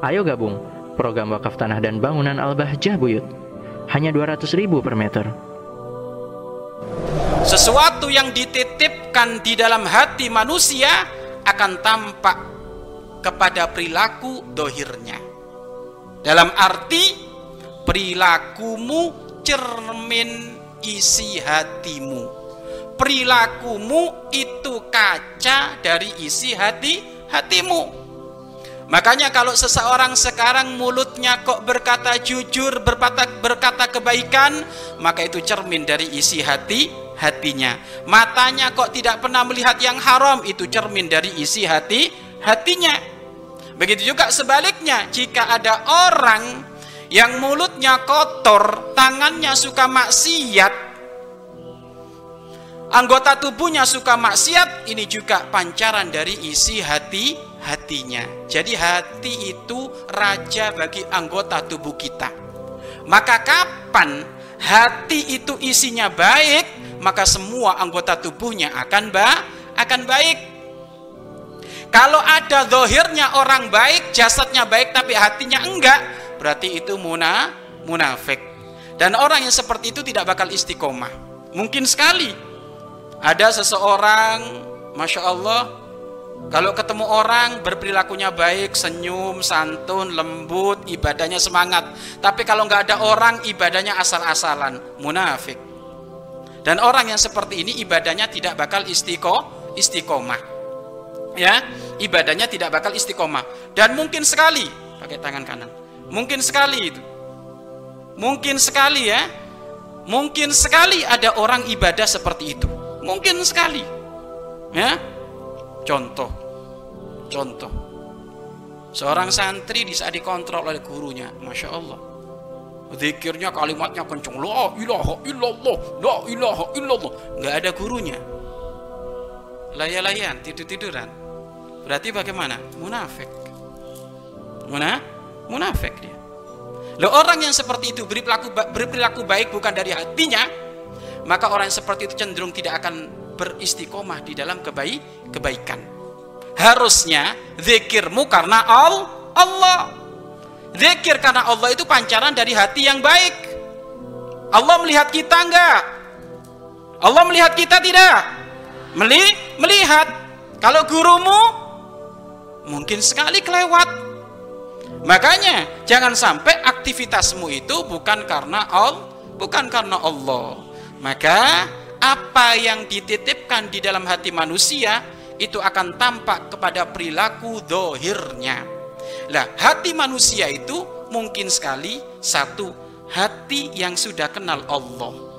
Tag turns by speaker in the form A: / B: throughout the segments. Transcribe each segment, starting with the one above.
A: Ayo gabung program wakaf tanah dan bangunan Al-Bahjah Buyut. Hanya 200 ribu per meter.
B: Sesuatu yang dititipkan di dalam hati manusia akan tampak kepada perilaku dohirnya. Dalam arti perilakumu cermin isi hatimu perilakumu itu kaca dari isi hati hatimu. Makanya kalau seseorang sekarang mulutnya kok berkata jujur, berkata, berkata kebaikan, maka itu cermin dari isi hati hatinya. Matanya kok tidak pernah melihat yang haram, itu cermin dari isi hati hatinya. Begitu juga sebaliknya, jika ada orang yang mulutnya kotor, tangannya suka maksiat, anggota tubuhnya suka maksiat, ini juga pancaran dari isi hati hatinya. Jadi hati itu raja bagi anggota tubuh kita. Maka kapan hati itu isinya baik, maka semua anggota tubuhnya akan ba akan baik. Kalau ada dohirnya orang baik, jasadnya baik tapi hatinya enggak, berarti itu muna, munafik. Dan orang yang seperti itu tidak bakal istiqomah. Mungkin sekali ada seseorang, masya Allah, kalau ketemu orang berperilakunya baik, senyum, santun, lembut, ibadahnya semangat. Tapi kalau nggak ada orang, ibadahnya asal-asalan, munafik. Dan orang yang seperti ini ibadahnya tidak bakal istiqo, istiqomah. Ya, ibadahnya tidak bakal istiqomah. Dan mungkin sekali pakai tangan kanan. Mungkin sekali itu. Mungkin sekali ya. Mungkin sekali ada orang ibadah seperti itu Mungkin sekali. Ya. Contoh. Contoh. Seorang santri di saat dikontrol oleh gurunya, Masya Allah. Zikirnya kalimatnya kencang. La ilaha illallah, la ilaha illallah. Nggak ada gurunya. Layan-layan, tidur-tiduran. Berarti bagaimana? Munafik. Muna? Munafik dia. Lo orang yang seperti itu berperilaku, berperilaku baik bukan dari hatinya, maka orang seperti itu cenderung tidak akan beristiqomah di dalam kebaik kebaikan. Harusnya zikirmu karena Allah. Zikir karena Allah itu pancaran dari hati yang baik. Allah melihat kita enggak? Allah melihat kita tidak? Meli melihat. Kalau gurumu mungkin sekali kelewat. Makanya jangan sampai aktivitasmu itu bukan karena Allah, bukan karena Allah. Maka apa yang dititipkan di dalam hati manusia itu akan tampak kepada perilaku dohirnya. Lah, hati manusia itu mungkin sekali satu hati yang sudah kenal Allah.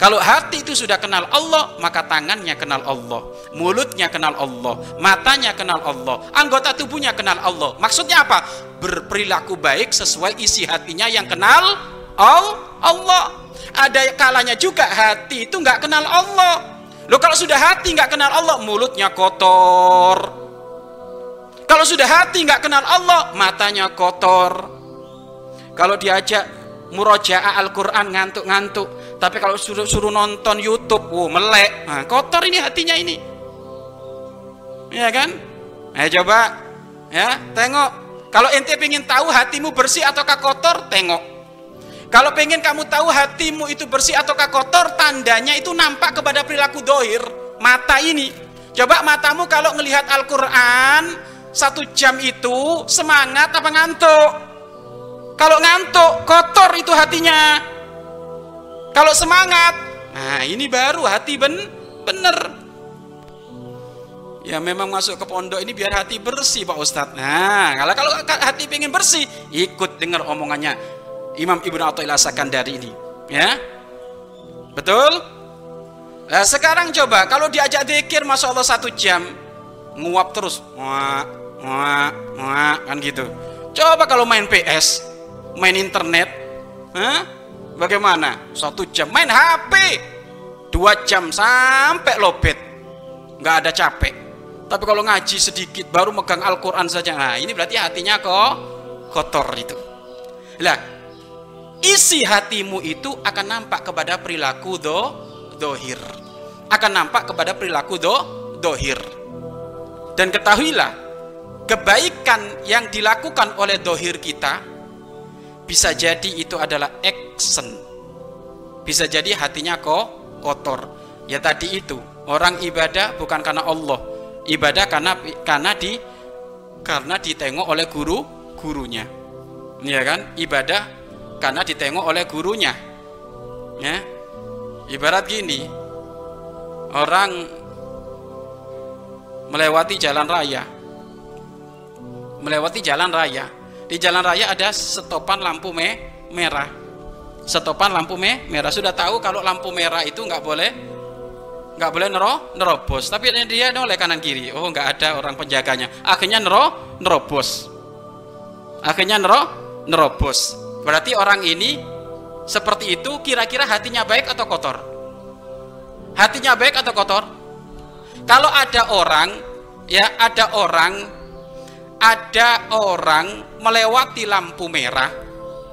B: Kalau hati itu sudah kenal Allah, maka tangannya kenal Allah, mulutnya kenal Allah, matanya kenal Allah, anggota tubuhnya kenal Allah. Maksudnya apa? Berperilaku baik sesuai isi hatinya yang kenal Allah. Ada kalanya juga hati itu nggak kenal Allah. Lo kalau sudah hati nggak kenal Allah, mulutnya kotor. Kalau sudah hati nggak kenal Allah, matanya kotor. Kalau diajak murojaah Al-Quran ngantuk-ngantuk. Tapi kalau suruh, suruh nonton YouTube, wow, melek. Nah, kotor ini hatinya ini. Ya kan? Ayo coba. Ya, tengok. Kalau ente ingin tahu hatimu bersih ataukah kotor, tengok kalau pengen kamu tahu hatimu itu bersih ataukah kotor, tandanya itu nampak kepada perilaku dohir, mata ini. Coba matamu kalau melihat Al-Quran, satu jam itu semangat apa ngantuk? Kalau ngantuk, kotor itu hatinya. Kalau semangat, nah ini baru hati ben bener. Ya memang masuk ke pondok ini biar hati bersih Pak Ustadz. Nah kalau kalau hati pengen bersih, ikut dengar omongannya Imam Ibnu Athaillah Sakandari ini. Ya? Betul? Nah, sekarang coba kalau diajak zikir Masya Allah satu jam nguap terus. Wah wah wah kan gitu. Coba kalau main PS main internet bagaimana? Satu jam main HP dua jam sampai lobet. Nggak ada capek. Tapi kalau ngaji sedikit baru megang Al-Quran saja. Nah ini berarti hatinya kok kotor itu. Lah isi hatimu itu akan nampak kepada perilaku do dohir. Akan nampak kepada perilaku do dohir. Dan ketahuilah kebaikan yang dilakukan oleh dohir kita bisa jadi itu adalah action. Bisa jadi hatinya kok kotor. Ya tadi itu orang ibadah bukan karena Allah. Ibadah karena karena di karena ditengok oleh guru gurunya. Ya kan? Ibadah karena ditengok oleh gurunya. Ya. Ibarat gini. Orang melewati jalan raya. Melewati jalan raya. Di jalan raya ada setopan lampu me merah. Setopan lampu me merah. Sudah tahu kalau lampu merah itu nggak boleh nggak boleh nero nerobos. Tapi dia oleh kanan kiri. Oh nggak ada orang penjaganya. Akhirnya nero nerobos. Akhirnya nero nerobos berarti orang ini seperti itu kira-kira hatinya baik atau kotor? Hatinya baik atau kotor? Kalau ada orang ya ada orang ada orang melewati lampu merah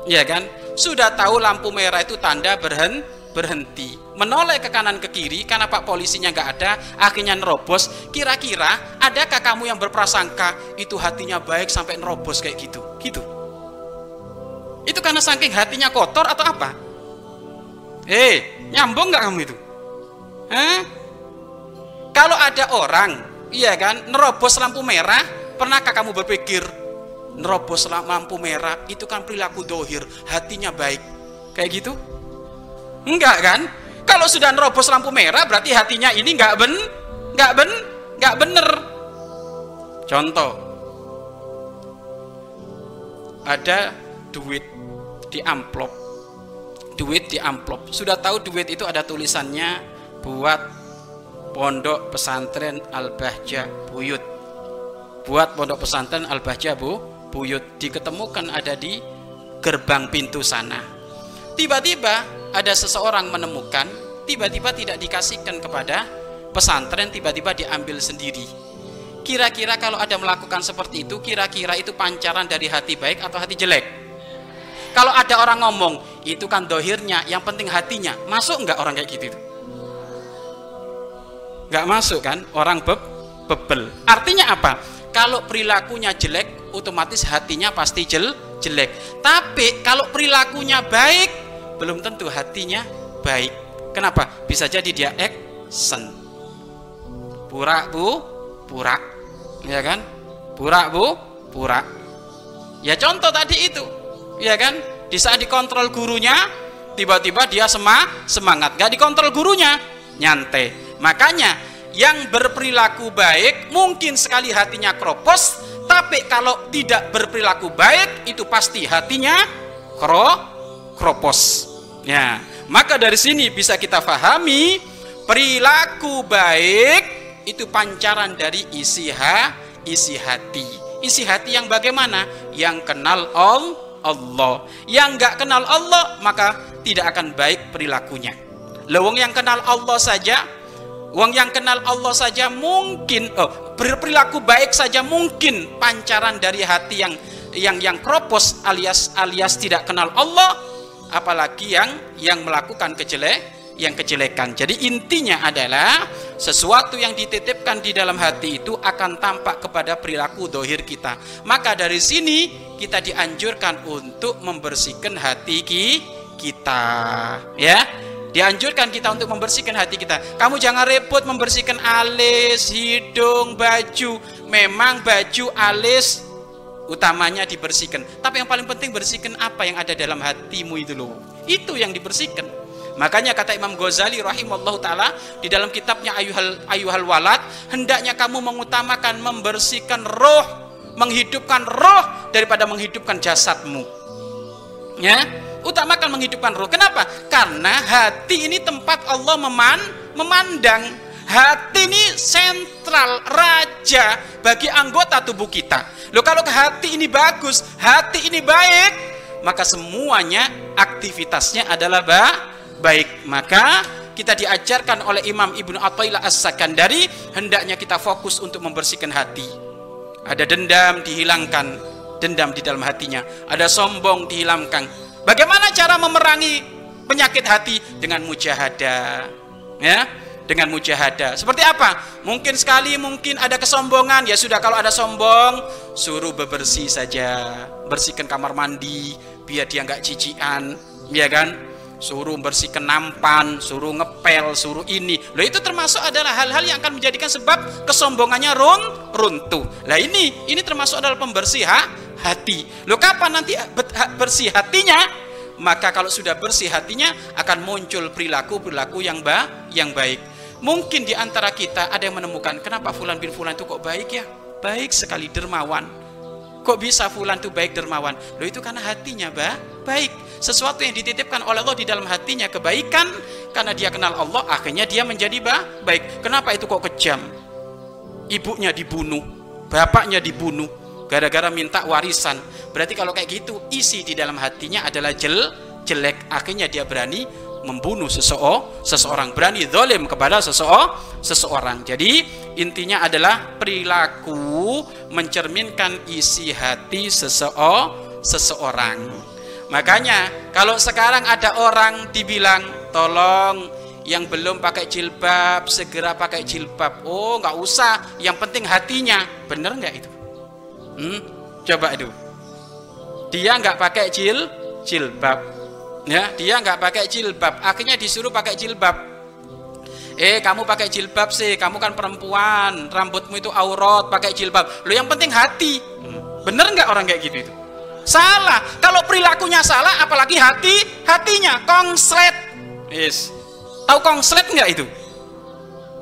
B: ya kan? Sudah tahu lampu merah itu tanda berhenti berhenti. Menoleh ke kanan ke kiri karena pak polisinya nggak ada akhirnya nerobos. Kira-kira adakah kamu yang berprasangka itu hatinya baik sampai nerobos kayak gitu? Gitu itu karena saking hatinya kotor atau apa? Eh nyambung nggak kamu itu? Hah? kalau ada orang iya kan nerobos lampu merah pernahkah kamu berpikir nerobos lampu merah itu kan perilaku dohir hatinya baik kayak gitu? Enggak kan? Kalau sudah nerobos lampu merah berarti hatinya ini enggak ben enggak ben enggak bener. Contoh ada duit di amplop duit di amplop sudah tahu duit itu ada tulisannya? Buat pondok pesantren Al-Bahja Buyut. Buat pondok pesantren Al-Bahja Bu Buyut. Diketemukan ada di gerbang pintu sana. Tiba-tiba ada seseorang menemukan tiba-tiba tidak dikasihkan kepada pesantren tiba-tiba diambil sendiri. Kira-kira kalau ada melakukan seperti itu kira-kira itu pancaran dari hati baik atau hati jelek kalau ada orang ngomong itu kan dohirnya yang penting hatinya. Masuk nggak orang kayak gitu nggak masuk kan? Orang beb bebel. Artinya apa? Kalau perilakunya jelek otomatis hatinya pasti jel jelek. Tapi kalau perilakunya baik belum tentu hatinya baik. Kenapa? Bisa jadi dia action pura bu? Pura ya kan? Pura bu? Pura ya contoh tadi itu ya kan? Di saat dikontrol gurunya tiba-tiba dia semah semangat. Gak dikontrol gurunya nyantai. Makanya yang berperilaku baik mungkin sekali hatinya kropos tapi kalau tidak berperilaku baik itu pasti hatinya kro kropos. Ya maka dari sini bisa kita pahami perilaku baik itu pancaran dari isi ha isi hati. Isi hati yang bagaimana? Yang kenal Allah yang nggak kenal Allah maka tidak akan baik perilakunya. Lewong yang kenal Allah saja Uang yang kenal Allah saja mungkin oh, berperilaku baik saja mungkin pancaran dari hati yang yang yang kropos alias alias tidak kenal Allah apalagi yang yang melakukan kejelek yang kejelekan. Jadi intinya adalah sesuatu yang dititipkan di dalam hati itu akan tampak kepada perilaku dohir kita. Maka dari sini kita dianjurkan untuk membersihkan hati kita, ya Dianjurkan kita untuk membersihkan hati kita. Kamu jangan repot membersihkan alis, hidung, baju. Memang baju, alis utamanya dibersihkan. Tapi yang paling penting bersihkan apa yang ada dalam hatimu itu loh. Itu yang dibersihkan. Makanya kata Imam Ghazali rahimahullah taala di dalam kitabnya Ayuhal Ayuhal Walad, hendaknya kamu mengutamakan membersihkan roh, menghidupkan roh daripada menghidupkan jasadmu. Ya, utamakan menghidupkan roh. Kenapa? Karena hati ini tempat Allah meman, memandang. Hati ini sentral, raja bagi anggota tubuh kita. Loh kalau hati ini bagus, hati ini baik, maka semuanya aktivitasnya adalah ba baik. Maka kita diajarkan oleh Imam Ibnu Athaillah As-Sakandari hendaknya kita fokus untuk membersihkan hati. Ada dendam dihilangkan, dendam di dalam hatinya. Ada sombong dihilangkan, Bagaimana cara memerangi penyakit hati dengan mujahadah? Ya, dengan mujahadah. Seperti apa? Mungkin sekali mungkin ada kesombongan, ya sudah kalau ada sombong, suruh bebersih saja. Bersihkan kamar mandi biar dia nggak cician, ya kan? Suruh bersihkan nampan, suruh ngepel, suruh ini. Loh itu termasuk adalah hal-hal yang akan menjadikan sebab kesombongannya run runtuh. Lah ini ini termasuk adalah pembersih ha? hati. Loh kapan nanti bersih hatinya? Maka kalau sudah bersih hatinya akan muncul perilaku-perilaku yang ba yang baik Mungkin di antara kita ada yang menemukan kenapa fulan bin fulan itu kok baik ya? Baik sekali dermawan. Kok bisa fulan itu baik dermawan? Loh itu karena hatinya bah, baik. Sesuatu yang dititipkan oleh Allah di dalam hatinya kebaikan karena dia kenal Allah akhirnya dia menjadi bah, baik. Kenapa itu kok kejam? Ibunya dibunuh, bapaknya dibunuh gara-gara minta warisan. Berarti kalau kayak gitu isi di dalam hatinya adalah jel, jelek. Akhirnya dia berani membunuh seseorang, seseorang berani zalim kepada seseorang, seseorang. Jadi intinya adalah perilaku mencerminkan isi hati seseorang, seseorang. Makanya kalau sekarang ada orang dibilang tolong yang belum pakai jilbab segera pakai jilbab. Oh nggak usah, yang penting hatinya. Bener nggak itu? Hmm? Coba itu. Dia nggak pakai jil jilbab ya dia nggak pakai jilbab. Akhirnya disuruh pakai jilbab. Eh kamu pakai jilbab sih. Kamu kan perempuan. Rambutmu itu aurat pakai jilbab. Lo yang penting hati. Bener nggak orang kayak gitu itu? Salah. Kalau perilakunya salah apalagi hati hatinya konslet yes. Tahu konslet nggak itu?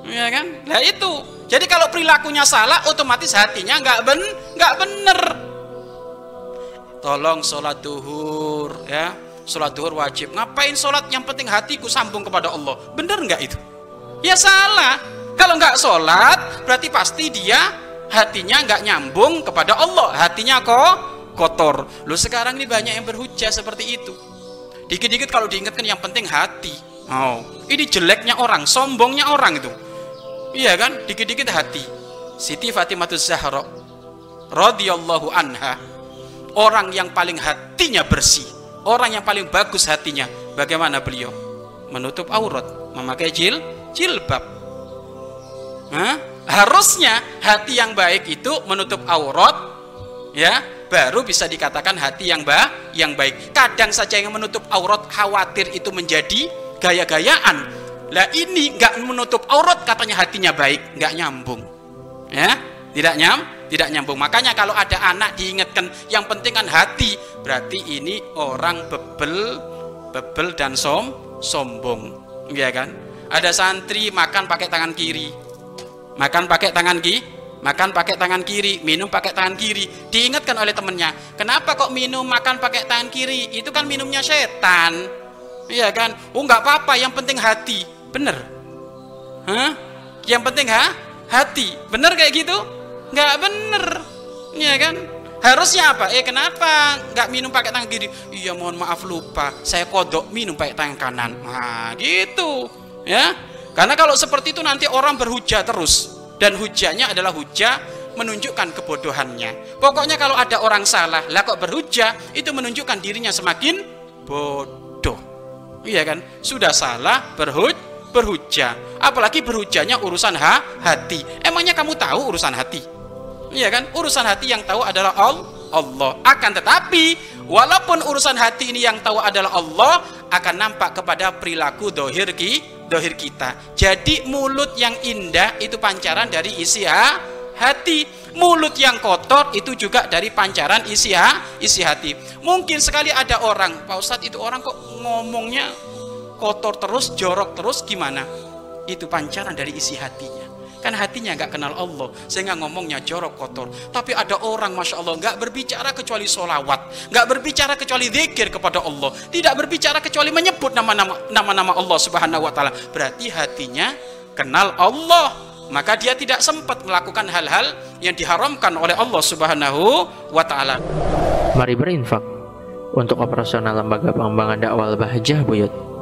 B: Ya kan? Nah itu. Jadi kalau perilakunya salah otomatis hatinya nggak ben nggak bener. Tolong sholat duhur ya sholat duhur wajib. Ngapain sholat? Yang penting hatiku sambung kepada Allah. Bener nggak itu? Ya salah. Kalau nggak sholat berarti pasti dia hatinya nggak nyambung kepada Allah. Hatinya kok kotor. Lu sekarang ini banyak yang berhujah seperti itu. Dikit-dikit kalau diingatkan yang penting hati. Oh ini jeleknya orang sombongnya orang itu. Iya kan? Dikit-dikit hati. Siti Fatimatus Zahra radhiyallahu anha orang yang paling hatinya bersih orang yang paling bagus hatinya. Bagaimana beliau? Menutup aurat memakai jil jilbab. Hah? harusnya hati yang baik itu menutup aurat ya baru bisa dikatakan hati yang ba yang baik. Kadang saja yang menutup aurat khawatir itu menjadi gaya-gayaan. Lah ini nggak menutup aurat katanya hatinya baik nggak nyambung. Ya tidak nyam tidak nyambung. Makanya kalau ada anak diingatkan yang penting kan hati. Berarti ini orang bebel bebel dan som sombong. Ya kan? Ada santri makan pakai tangan kiri. Makan pakai tangan kiri makan pakai tangan kiri minum pakai tangan kiri. Diingatkan oleh temennya kenapa kok minum makan pakai tangan kiri? Itu kan minumnya setan. Iya kan? Oh nggak apa-apa yang penting hati. Bener? Hah? yang penting ha? Hati. Bener kayak gitu nggak bener. Ya kan? Harusnya apa? Eh kenapa nggak minum pakai tangan kiri? Iya mohon maaf lupa. Saya kodok minum pakai tangan kanan. Nah gitu. Ya? Karena kalau seperti itu nanti orang berhujah terus. Dan hujahnya adalah hujah menunjukkan kebodohannya. Pokoknya kalau ada orang salah lah kok berhujah? Itu menunjukkan dirinya semakin bodoh. Iya kan? Sudah salah berhujah berhujah. Apalagi berhujahnya urusan ha, hati. Emangnya kamu tahu urusan hati Iya kan? Urusan hati yang tahu adalah Allah. Akan tetapi, walaupun urusan hati ini yang tahu adalah Allah, akan nampak kepada perilaku dohir, ki, dohir kita. Jadi mulut yang indah itu pancaran dari isi ha, hati. Mulut yang kotor itu juga dari pancaran isi ha, isi hati. Mungkin sekali ada orang, Pak Ustadz itu orang kok ngomongnya kotor terus, jorok terus, gimana? Itu pancaran dari isi hatinya kan hatinya nggak kenal Allah sehingga ngomongnya jorok kotor. Tapi ada orang masya Allah nggak berbicara kecuali solawat nggak berbicara kecuali zikir kepada Allah tidak berbicara kecuali menyebut nama-nama nama-nama Allah subhanahu wa taala. Berarti hatinya kenal Allah. Maka dia tidak sempat melakukan hal-hal yang diharamkan oleh Allah subhanahu wa taala.
A: Mari berinfak untuk operasional lembaga pengembangan dakwah Bahjah Buyut